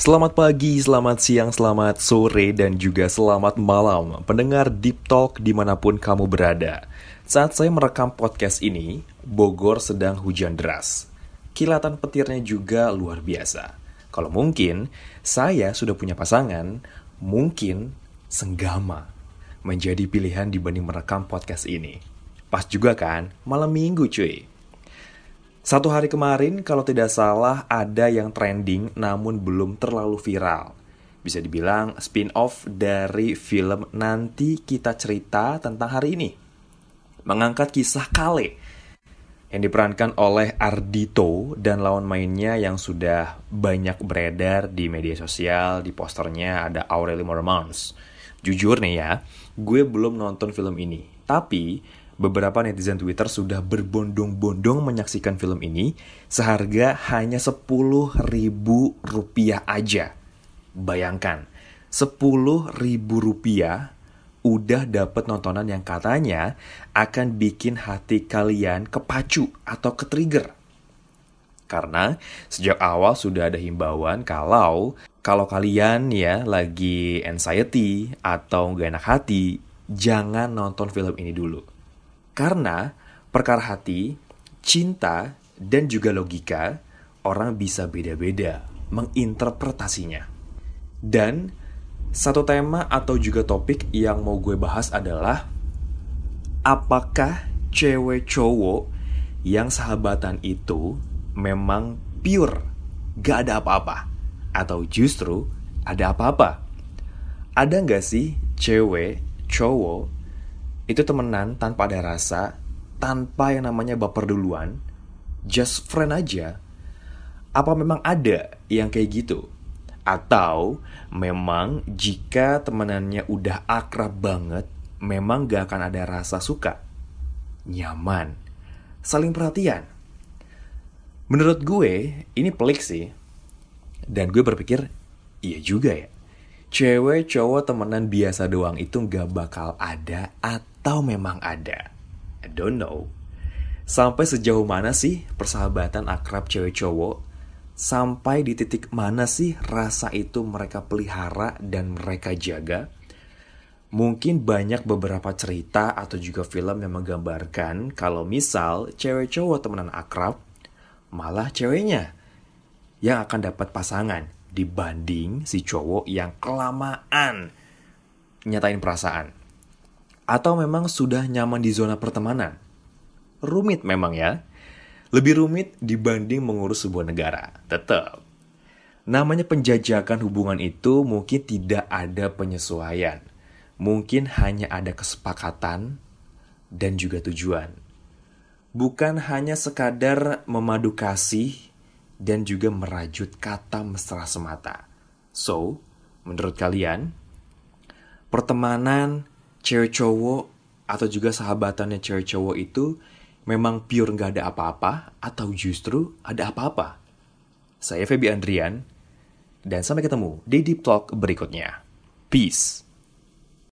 Selamat pagi, selamat siang, selamat sore, dan juga selamat malam. Pendengar Deep Talk di mana pun kamu berada. Saat saya merekam podcast ini, Bogor sedang hujan deras. Kilatan petirnya juga luar biasa. Kalau mungkin, saya sudah punya pasangan Mungkin senggama Menjadi pilihan dibanding merekam podcast ini. Pas juga kan, malam minggu cuy satu hari kemarin, kalau tidak salah, ada yang trending namun belum terlalu viral. Bisa dibilang spin-off dari film Nanti Kita Cerita tentang hari ini. Mengangkat kisah Kale yang diperankan oleh Ardito dan lawan mainnya yang sudah banyak beredar di media sosial, di posternya ada Aureli Mormons. Jujur nih ya, gue belum nonton film ini. Tapi beberapa netizen Twitter sudah berbondong-bondong menyaksikan film ini seharga hanya 10 ribu rupiah aja. Bayangkan, 10 ribu rupiah udah dapet nontonan yang katanya akan bikin hati kalian kepacu atau ke-trigger. Karena sejak awal sudah ada himbauan kalau kalau kalian ya lagi anxiety atau gak enak hati, jangan nonton film ini dulu. Karena perkara hati, cinta, dan juga logika, orang bisa beda-beda menginterpretasinya. Dan satu tema atau juga topik yang mau gue bahas adalah apakah cewek cowok yang sahabatan itu memang pure, gak ada apa-apa, atau justru ada apa-apa? Ada nggak sih cewek, cowok itu temenan tanpa ada rasa, tanpa yang namanya baper duluan, just friend aja. Apa memang ada yang kayak gitu? Atau memang jika temenannya udah akrab banget, memang gak akan ada rasa suka? Nyaman, saling perhatian. Menurut gue, ini pelik sih. Dan gue berpikir, iya juga ya. Cewek cowok temenan biasa doang itu gak bakal ada atau memang ada? I don't know. Sampai sejauh mana sih persahabatan akrab cewek cowok? Sampai di titik mana sih rasa itu mereka pelihara dan mereka jaga? Mungkin banyak beberapa cerita atau juga film yang menggambarkan kalau misal cewek cowok temenan akrab, malah ceweknya yang akan dapat pasangan dibanding si cowok yang kelamaan nyatain perasaan. Atau memang sudah nyaman di zona pertemanan? Rumit memang ya. Lebih rumit dibanding mengurus sebuah negara. Tetap. Namanya penjajakan hubungan itu mungkin tidak ada penyesuaian. Mungkin hanya ada kesepakatan dan juga tujuan. Bukan hanya sekadar memadu kasih dan juga merajut kata mesra semata. So, menurut kalian, pertemanan cewek cowok atau juga sahabatannya cewek cowok itu memang pure nggak ada apa-apa atau justru ada apa-apa? Saya Feby Andrian, dan sampai ketemu di Deep Talk berikutnya. Peace.